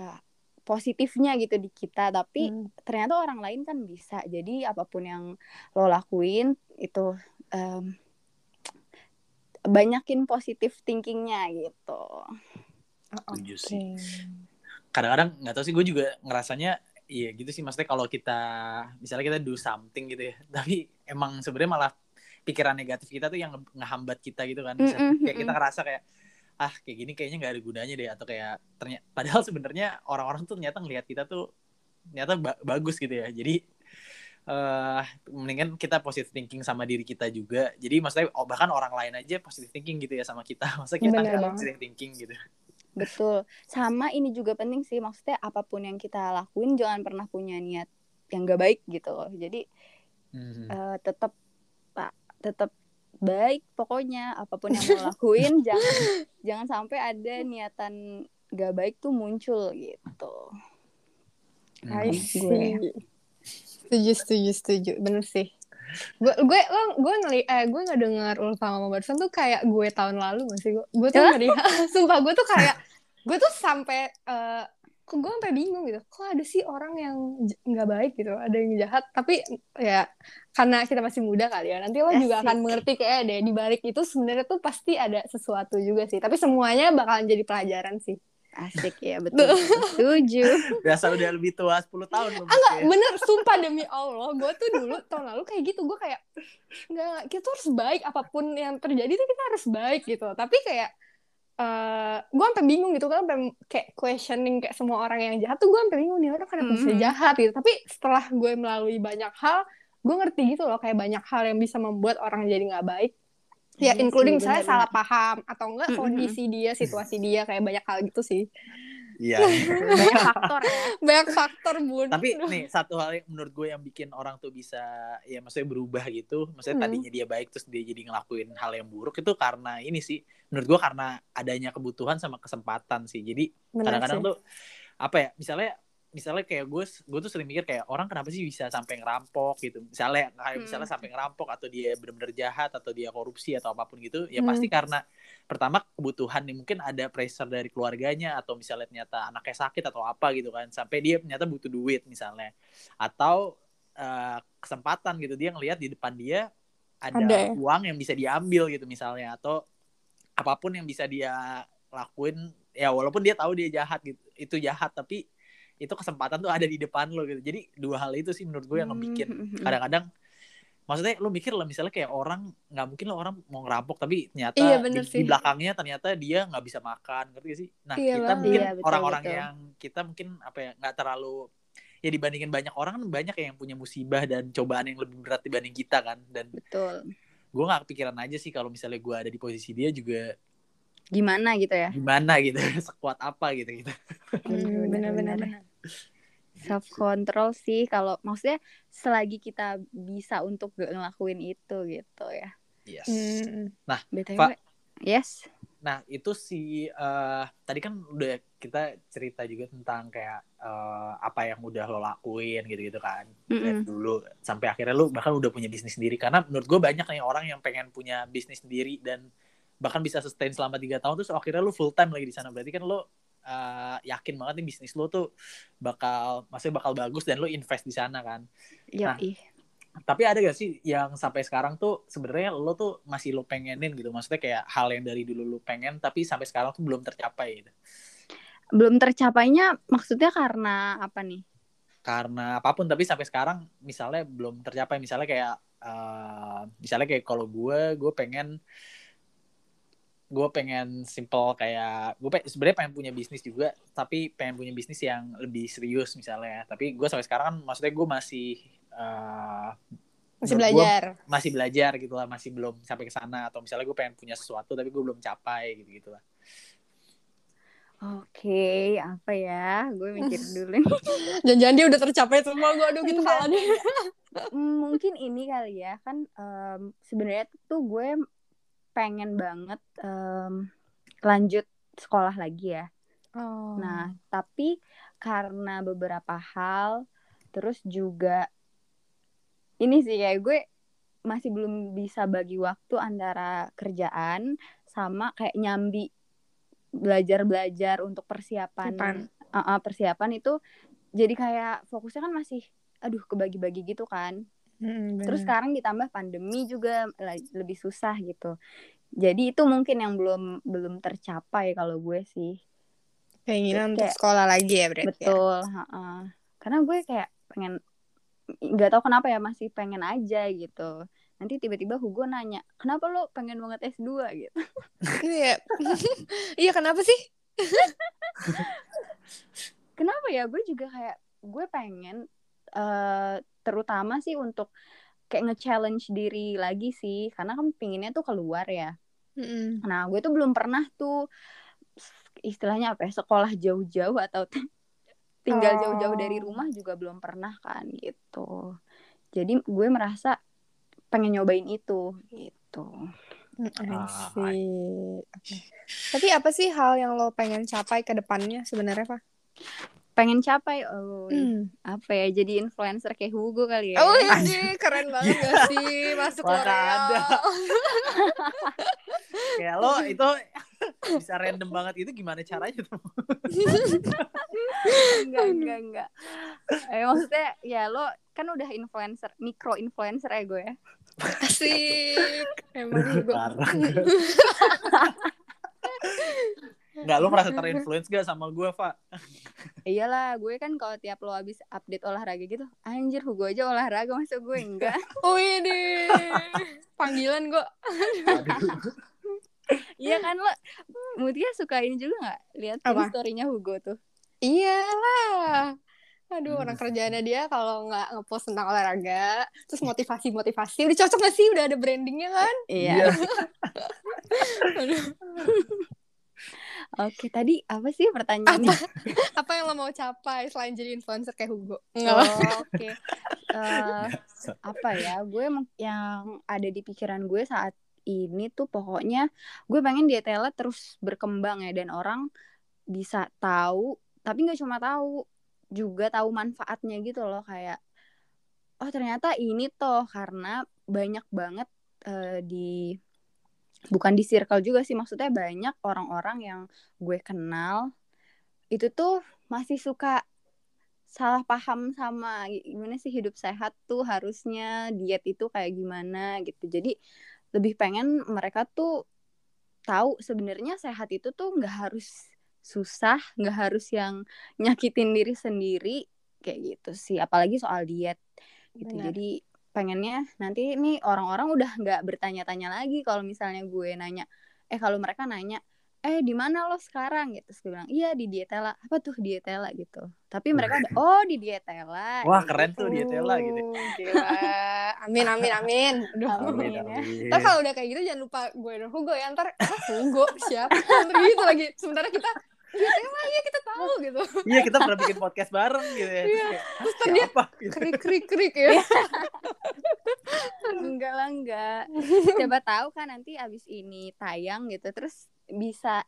uh, positifnya gitu di kita, tapi Hmm. ternyata orang lain kan bisa. Jadi apa pun yang lo lakuin itu em, banyakin positif thinkingnya gitu. Oh, Setuju oke. sih. Kadang-kadang nggak tahu sih gue juga ngerasanya iya gitu sih maksudnya kalau kita misalnya kita do something gitu ya *laughs* tapi emang sebenarnya malah pikiran negatif kita tuh yang nge- ngehambat kita gitu kan Misalnya Mm-mm, kayak kita ngerasa kayak ah kayak gini kayaknya nggak ada gunanya deh atau kayak ternyata padahal sebenarnya orang-orang tuh ternyata ngelihat kita tuh ternyata ba- bagus gitu ya jadi eh mendingan kita positive thinking sama diri kita juga jadi maksudnya oh, bahkan orang lain aja positive thinking gitu ya sama kita *laughs* maksudnya kita nggak positive thinking gitu Betul. Sama ini juga penting sih, maksudnya apa pun yang kita lakuin jangan pernah punya niat yang gak baik gitu loh. Jadi Hmm. eh, tetap pak tetap baik pokoknya apa pun yang mau *laughs* lakuin jangan jangan sampai ada niatan gak baik tuh muncul gitu. I Hmm. see. Setuju, setuju, setuju. Bener sih. Gue gue lo gue ngeli eh gue nggak dengar Ulfa ngomong barusan tuh kayak gue tahun lalu gak sih? Gue gue tuh ngelihat *laughs* sumpah gue tuh kayak gue tuh sampai eh, kok gue sampai bingung gitu. Kok ada sih orang yang nggak baik gitu? Ada yang jahat? Tapi ya karena kita masih muda kali ya nanti lo juga Asik. akan mengerti kayak deh di balik itu sebenarnya tuh pasti ada sesuatu juga sih. Tapi semuanya bakalan jadi pelajaran sih Asik ya betul. *laughs* Setuju. Biasa udah lebih tua 10 tahun Ah enggak, ya. bener sumpah demi Allah gue tuh dulu tahun lalu kayak gitu gue kayak enggak kita tuh harus baik apa pun yang terjadi tuh kita harus baik gitu tapi kayak eh gue sampai bingung gitu kan sampai kayak questioning kayak semua orang yang jahat tuh gue sampai bingung nih orang kenapa bisa Mhm. jahat gitu tapi setelah gue melalui banyak hal gue ngerti gitu loh kayak banyak hal yang bisa membuat orang jadi nggak baik ya Iya including sih, misalnya salah paham atau enggak kondisi dia situasi dia kayak banyak hal gitu sih Iya. *laughs* Banyak faktor ya. banyak faktor bun Tapi nih satu hal yang menurut gue yang bikin orang tuh bisa ya maksudnya berubah gitu. Maksudnya Hmm. tadinya dia baik terus dia jadi ngelakuin hal yang buruk itu karena ini sih menurut gue karena adanya kebutuhan sama kesempatan sih. Jadi kadang-kadang tuh apa ya misalnya misalnya kayak gue gue tuh sering mikir kayak orang kenapa sih bisa sampai ngerampok gitu misalnya kayak Hmm. misalnya sampai ngerampok atau dia benar-benar jahat atau dia korupsi atau apa pun gitu ya Hmm. pasti karena pertama kebutuhan nih mungkin ada pressure dari keluarganya atau misalnya ternyata anaknya sakit atau apa gitu kan sampai dia ternyata butuh duit misalnya atau eh, kesempatan gitu dia ngelihat di depan dia ada, Ada ya? uang yang bisa diambil gitu misalnya atau apa pun yang bisa dia lakuin ya walaupun dia tahu dia jahat gitu itu jahat tapi itu kesempatan tuh ada di depan lo gitu jadi dua hal itu sih menurut gue yang ngebikin Hmm. kadang-kadang maksudnya lu mikir lah misalnya kayak orang nggak mungkin lah orang mau ngerampok tapi ternyata Iya, di, di belakangnya ternyata dia nggak bisa makan ngerti gak sih nah Iya kita mungkin Iya, orang-orang betul. yang kita mungkin apa ya nggak terlalu ya dibandingin banyak orang kan banyak yang punya musibah dan cobaan yang lebih berat dibanding kita kan dan Betul. gue nggak kepikiran aja sih kalau misalnya gue ada di posisi dia juga Gimana gitu ya? gimana gitu *laughs* sekuat apa gitu gitu Hmm, bener-bener. Self control sih kalau maksudnya selagi kita bisa untuk gak ngelakuin itu gitu ya yes Hmm. btw Pak. yes Nah, itu si eh tadi kan udah kita cerita juga tentang kayak eh, apa yang udah lo lakuin gitu-gitu kan. Dulu sampai akhirnya lo bahkan udah punya bisnis sendiri karena menurut gue banyak nih orang yang pengen punya bisnis sendiri dan bahkan bisa sustain selama tiga tahun terus akhirnya lo full time lagi di sana. Berarti kan lo eh, yakin banget nih bisnis lo tuh bakal maksudnya bakal bagus dan lo invest di sana kan. Nah, Yoi. Tapi ada gak sih yang sampai sekarang tuh sebenarnya lo tuh masih lo pengenin gitu? Maksudnya kayak hal yang dari dulu lo pengen tapi sampai sekarang tuh belum tercapai gitu. belum tercapainya maksudnya karena apa nih Karena apa pun tapi sampai sekarang misalnya belum tercapai. Misalnya kayak eh, misalnya kayak kalau gue gue pengen gue pengen simple kayak gue pe- sebenarnya pengen punya bisnis juga tapi pengen punya bisnis yang lebih serius misalnya. Tapi gue sampai sekarang kan maksudnya gue masih eh, Masih belajar. masih belajar gitu lah masih belum sampai ke sana. Atau misalnya gue pengen punya sesuatu tapi gue belum capai gitu gitu lah. Oke apa ya? Gue mikir *laughs* dulu nih. Jangan-jangan dia udah tercapai semua gue aduh gitu. Hmm, *laughs* mungkin ini kali ya. Kan em, sebenarnya tuh gue pengen banget em, lanjut sekolah lagi ya Oh. Nah, tapi karena beberapa hal, terus juga ini sih kayak gue masih belum bisa bagi waktu antara kerjaan sama kayak nyambi belajar-belajar untuk persiapan Persiapan. Uh, uh, persiapan itu jadi kayak fokusnya kan masih aduh kebagi-bagi gitu kan. Hmm, Terus sekarang ditambah pandemi juga lebih susah gitu. Jadi itu mungkin yang belum belum tercapai kalau gue sih. keinginan untuk kayak- sekolah lagi ya berarti. ya? Betul, heeh. Karena gue kayak pengen nggak tahu kenapa ya masih pengen aja gitu. Nanti tiba-tiba Hugo nanya, "Kenapa lo pengen banget S2?" gitu. *laughs* Iya. Iya kenapa sih? *laughs* Kenapa ya? Gue juga kayak gue pengen eh terutama sih untuk kayak nge-challenge diri lagi sih karena kan pinginnya tuh keluar ya. Mm-mm. Nah, gue tuh belum pernah tuh istilahnya apa ya, sekolah jauh-jauh atau tinggal Oh. jauh-jauh dari rumah juga belum pernah kan gitu. Jadi gue merasa pengen nyobain itu gitu. I Ah, see. Oke. Tapi apa sih hal yang lo pengen capai ke depannya sebenarnya, Pak? Pengen capai oh Hmm. apa ya jadi influencer kayak Hugo kali ya. Oh iya *laughs* sih, keren banget gak sih masuk L'Oreal. ada. *laughs* kayak lo itu *laughs* bisa random banget itu gimana caranya tuh? enggak enggak enggak eh, maksudnya ya lo kan udah influencer mikro influencer ya gue ya Asik. Emang gue. Parah. Nggak, lo merasa terinfluence gak sama gue, Pak? iyalah gue kan kalau tiap lo habis update olahraga gitu anjir gue aja olahraga masa gue enggak *laughs* Wih deh. Panggilan gue. *laughs* iya kan lo Mutia suka ini juga nggak lihat storynya Hugo tuh Iyalah. Aduh, Hmm. orang kerjaannya dia kalau nggak ngepost tentang olahraga, terus motivasi-motivasi, udah cocok gak sih? Udah ada brandingnya kan? iya *laughs* Aduh, oke tadi apa sih pertanyaannya? *laughs* Apa? Yang lo mau capai selain jadi influencer kayak Hugo? Oh, oke. Eh, apa ya gue yang ada di pikiran gue saat ini tuh pokoknya gue pengen dietela terus berkembang ya dan orang bisa tahu tapi nggak cuma tahu juga tahu manfaatnya gitu loh kayak oh ternyata ini toh karena banyak banget eh, di bukan di circle juga sih maksudnya banyak orang-orang yang gue kenal itu tuh masih suka salah paham sama gimana sih hidup sehat tuh harusnya diet itu kayak gimana gitu. Jadi lebih pengen mereka tuh tahu sebenarnya sehat itu tuh nggak harus susah nggak harus yang nyakitin diri sendiri kayak gitu sih. Apalagi soal diet gitu. Benar. jadi pengennya nanti ini orang-orang udah nggak bertanya-tanya lagi kalau misalnya gue nanya eh kalau mereka nanya eh di mana lo sekarang gitu terus gue bilang iya di dietela apa tuh dietela gitu tapi mereka udah *laughs* oh di dietela Wah, kayak keren gitu. tuh dietela gitu. Gila. Amin, amin, amin. Aduh. Amin. Amin, ya. amin. Ntar kalau udah kayak gitu jangan lupa gue dan Hugo ya ntar ah, Hugo siapa ntar gitu lagi sementara kita ya tema ya kita tahu gitu Iya, kita pernah bikin podcast bareng gitu ya. Terus Iya. terus dia siapa? Gitu. krik krik krik ya *laughs* enggak lah enggak. *laughs* Siapa tahu kan nanti abis ini tayang gitu terus bisa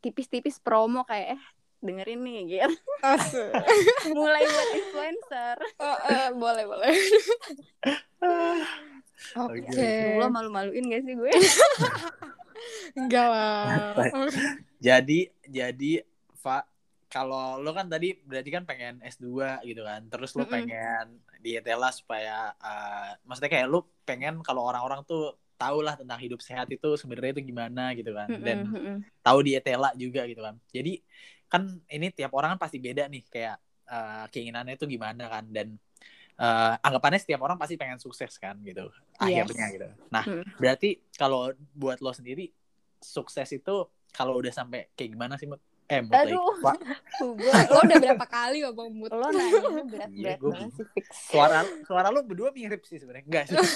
tipis-tipis promo kayak eh dengerin nih gitu. *laughs* Mulai buat influencer. Oh, eh, boleh boleh. Oke. Oke. lo malu-maluin gak sih gue? Enggak lah. Jadi, jadi, Pak, kalau lo kan tadi berarti kan pengen S2 gitu kan. Terus lo Mm-mm. pengen dietela supaya, eh, maksudnya kayak lo pengen kalau orang-orang tuh tahu lah tentang hidup sehat itu sebenarnya itu gimana gitu kan. Dan Mm-mm, mm-mm. tahu dietela juga gitu kan. Jadi kan ini tiap orang kan pasti beda nih kayak eh, keinginannya itu gimana kan dan eh, anggapannya setiap orang pasti pengen sukses kan gitu Yes. akhirnya gitu. Nah Hmm. berarti kalau buat lo sendiri sukses itu kalau udah sampai kayak gimana sih Mut? Eh. Aduh. Hugo *laughs* lo udah berapa kali ngomong mood lo nanya Iya, berat-berat gua banget sih fix. Suara suara lo berdua mirip sih sebenarnya. Enggak sih. *laughs*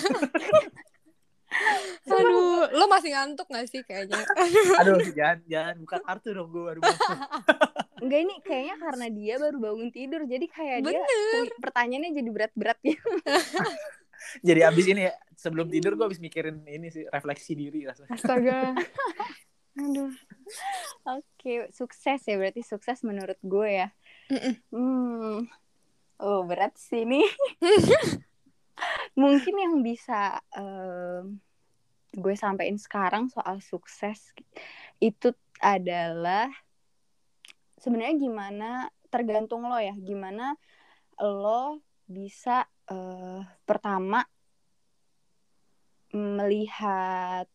Aduh lo masih ngantuk gak sih kayaknya? *laughs* Aduh jangan jangan buka kartu dong gue baru masuk. Enggak ini kayaknya karena dia baru bangun tidur jadi kayak dia bener. pertanyaannya jadi berat-berat gitu. jadi abis ini ya sebelum tidur gue abis mikirin ini sih refleksi diri rasanya. Astaga aduh Oke, sukses ya berarti sukses menurut gue ya. Mm-mm. Hmm. Oh, berat sih ini. *laughs* Mungkin yang bisa em, gue sampaikan sekarang soal sukses itu adalah sebenarnya gimana tergantung lo ya, gimana lo bisa eh, pertama melihat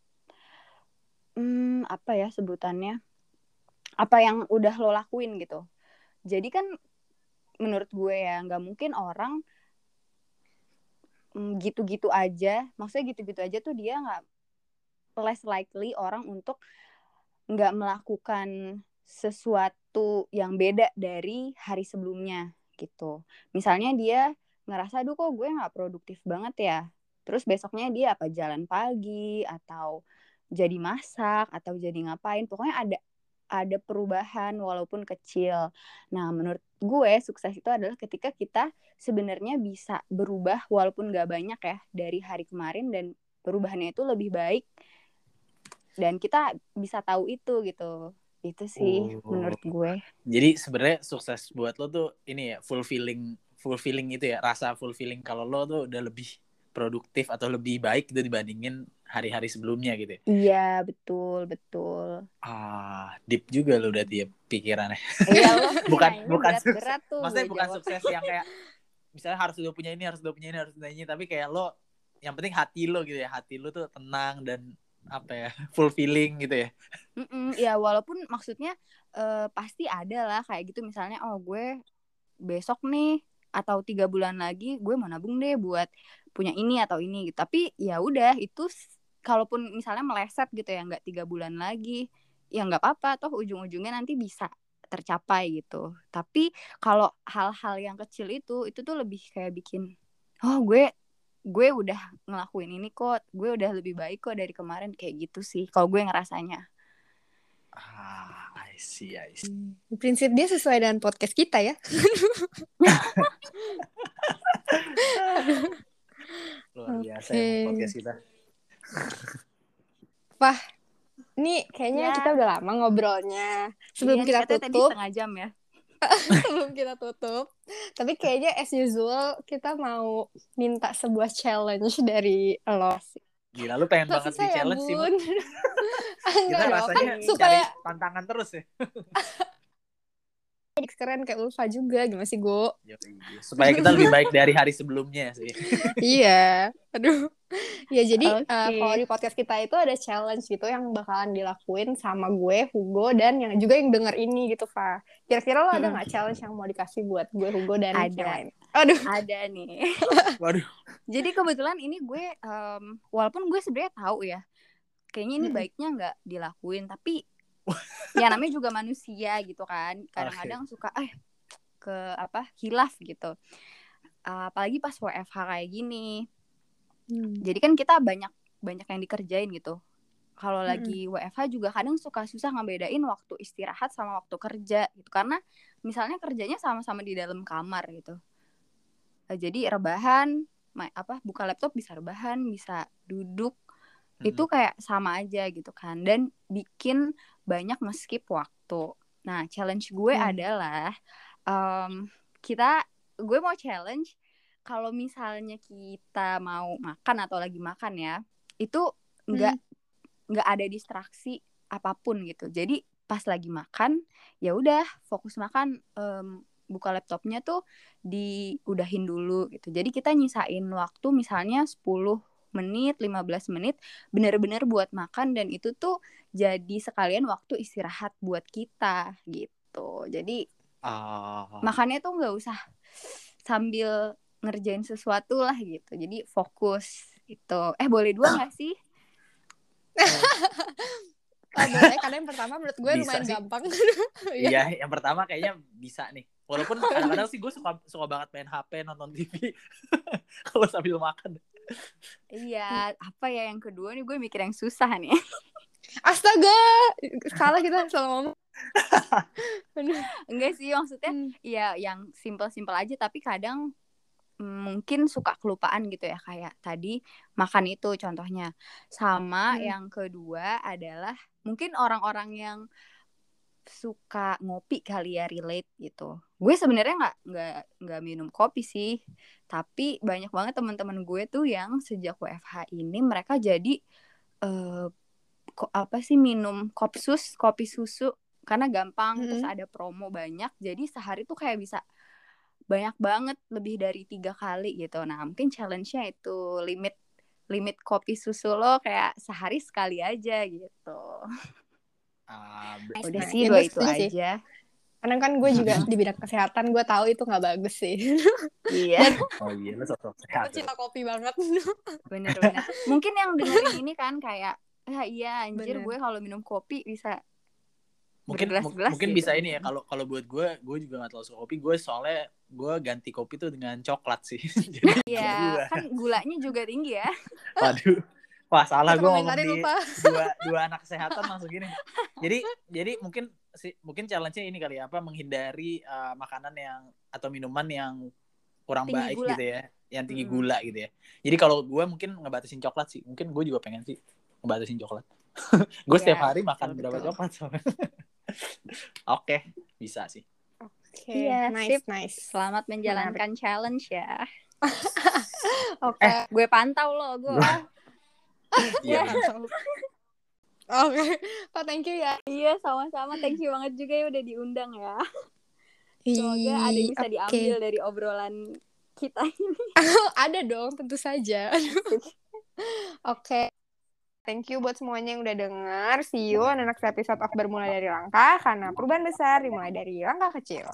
hmm, apa ya sebutannya? Apa yang udah lo lakuin gitu. Jadi kan menurut gue ya nggak mungkin orang mm, gitu-gitu aja. Maksudnya gitu-gitu aja tuh dia nggak less likely orang untuk nggak melakukan sesuatu yang beda dari hari sebelumnya gitu. Misalnya dia ngerasa aduh kok gue nggak produktif banget ya? Terus besoknya dia apa? Jalan pagi atau jadi masak atau jadi ngapain pokoknya ada ada perubahan walaupun kecil. Nah, menurut gue sukses itu adalah ketika kita sebenarnya bisa berubah walaupun gak banyak ya dari hari kemarin dan perubahannya itu lebih baik dan kita bisa tahu itu gitu. Itu sih Oh. menurut gue. Jadi sebenarnya sukses buat lo tuh ini ya fulfilling fulfilling itu ya rasa fulfilling kalau lo tuh udah lebih produktif atau lebih baik gitu dibandingin hari-hari sebelumnya gitu ya. Iya, betul, betul. Ah, deep juga lo berarti ya pikirannya. Iya loh. *laughs* Bukan- kayaknya bukan berat-berat tuh. Maksudnya bukan jawab. sukses yang kayak misalnya harus udah punya ini, harus udah punya ini, harus punya ini, tapi kayak lo yang penting hati lo gitu ya, hati lo tuh tenang dan apa ya, *laughs* fulfilling gitu ya. Mm-mm, ya walaupun maksudnya eh, pasti ada lah kayak gitu misalnya oh gue besok nih atau tiga bulan lagi gue mau nabung deh buat punya ini atau ini gitu tapi ya udah itu kalaupun misalnya meleset gitu ya nggak tiga bulan lagi ya nggak apa-apa toh ujung-ujungnya nanti bisa tercapai gitu tapi kalau hal-hal yang kecil itu itu tuh lebih kayak bikin oh gue gue udah ngelakuin ini kok gue udah lebih baik kok dari kemarin kayak gitu sih kalau gue ngerasanya Ah, I see, I see. Prinsip dia sesuai dengan podcast kita ya. *laughs* Luar biasa Oke. ya podcast kita. Ini kayaknya Ya. kita udah lama ngobrolnya. Sebelum Iya, kita ternyata tadi tutup, setengah jam ya *laughs* sebelum kita tutup. Tapi kayaknya as usual kita mau minta sebuah challenge dari lo. Gila, lu pengen Kok banget di ya, challenge sih. Bun? Mun. *laughs* Kita Enggak rasanya kan cari supaya tantangan terus ya. *laughs* keren kayak Ulfa juga gimana sih, Go? Yoi. Supaya kita lebih baik dari hari sebelumnya sih. *laughs* iya. Aduh. Ya jadi eh, kalau di podcast kita itu ada challenge gitu yang bakalan dilakuin sama gue, Hugo dan yang juga yang denger ini gitu, Fa. Kira-kira lo ada Hmm. nggak challenge yang mau dikasih buat gue, Hugo dan Ada. yang lain? Aduh. ada nih *laughs* Waduh. jadi kebetulan ini gue em, walaupun gue sebenarnya tahu ya kayaknya ini Mm-mm. baiknya nggak dilakuin tapi ya namanya juga manusia gitu kan. Kadang-kadang suka eh ke apa hilaf gitu. Apalagi pas WFH kayak gini. Jadi kan kita banyak banyak yang dikerjain gitu. Kalau Mm-mm. lagi WFH juga kadang suka susah ngebedain waktu istirahat sama waktu kerja gitu. Karena misalnya kerjanya sama-sama di dalam kamar gitu. Eh, jadi rebahan apa buka laptop bisa rebahan bisa duduk. Itu kayak sama aja gitu kan. Dan bikin banyak nge-skip waktu. Nah challenge gue Hmm. adalah em, kita gue mau challenge kalau misalnya kita mau makan atau lagi makan ya itu nggak nggak ada distraksi apa pun gitu. Jadi pas lagi makan ya udah fokus makan em, buka laptopnya tuh diudahin dulu gitu. Jadi kita nyisain waktu misalnya 10 menit 15 menit bener-bener buat makan dan itu tuh jadi sekalian waktu istirahat buat kita gitu jadi Ah. makannya tuh nggak usah sambil ngerjain sesuatu lah gitu jadi fokus gitu eh boleh dua nggak sih *laughs* Oh, boleh, karena yang pertama menurut gue Bisa lumayan sih. gampang. *laughs* Iya, yang pertama kayaknya bisa nih. Walaupun kadang-kadang sih gue suka suka banget main HP, nonton TV *laughs* kalau sambil makan. Iya apa ya yang kedua nih gue mikir yang susah nih *laughs* Astaga, salah kita salah ngomong. *laughs* Enggak sih maksudnya Hmm. ya yang simpel-simpel aja tapi kadang mm, mungkin suka kelupaan gitu ya kayak tadi makan itu contohnya sama Hmm. yang kedua adalah mungkin orang-orang yang suka ngopi kali ya relate gitu. Gue sebenarnya nggak nggak nggak minum kopi sih. Tapi banyak banget teman-teman gue tuh yang sejak WFH ini mereka jadi eh kok apa sih minum kopsus kopi susu. Karena gampang terus Mm-mm. ada promo banyak. Jadi sehari tuh kayak bisa banyak banget lebih dari tiga kali gitu. Nah mungkin challenge-nya itu limit limit kopi susu lo kayak sehari sekali aja gitu *laughs* Ah, Nice, udah sih dua itu sih. aja Karena kan gue juga *laughs* di bidang kesehatan, gue tahu itu nggak bagus sih. *laughs* iya oh iya, lo sosok Aku sehat. cinta kopi banget. *laughs* bener-bener mungkin yang dengerin ini kan kayak ah iya anjir Bener. gue kalau minum kopi bisa Mungkin bergelas-gelas mungkin gitu. bisa ini ya kalau kalau buat gue, gue juga gak terlalu suka kopi. Gue soalnya gue ganti kopi tuh dengan coklat sih. Jadi Iya kan gulanya juga tinggi ya Waduh. Wah, salah gue ngomong di lupa. *laughs* dua dua anak kesehatan langsung gini. Jadi jadi mungkin si mungkin challenge-nya ini kali ya apa menghindari uh, makanan yang atau minuman yang kurang Tinggi baik gula. gitu ya, yang tinggi Mm. gula gitu ya. Jadi kalau gue mungkin ngebatasin coklat sih. Mungkin gue juga pengen sih ngebatasin coklat. *laughs* gue Iya, setiap hari makan betul, berapa betul. coklat soalnya. *laughs* Oke, bisa sih. Oke, Iya, nice, sip. nice. selamat menjalankan challenge ya Oke. Eh, gue pantau loh, gue. Iya. Oke. Pak, thank you ya. iya, sama-sama. Thank you banget juga ya udah diundang ya. Semoga ada yang bisa Oke. diambil dari obrolan kita ini. *laughs* ada dong, tentu saja. *laughs* Oke. Thank you buat semuanya yang udah denger. See you on the next episode of Bermula dari Langkah. Karena perubahan besar dimulai dari langkah kecil.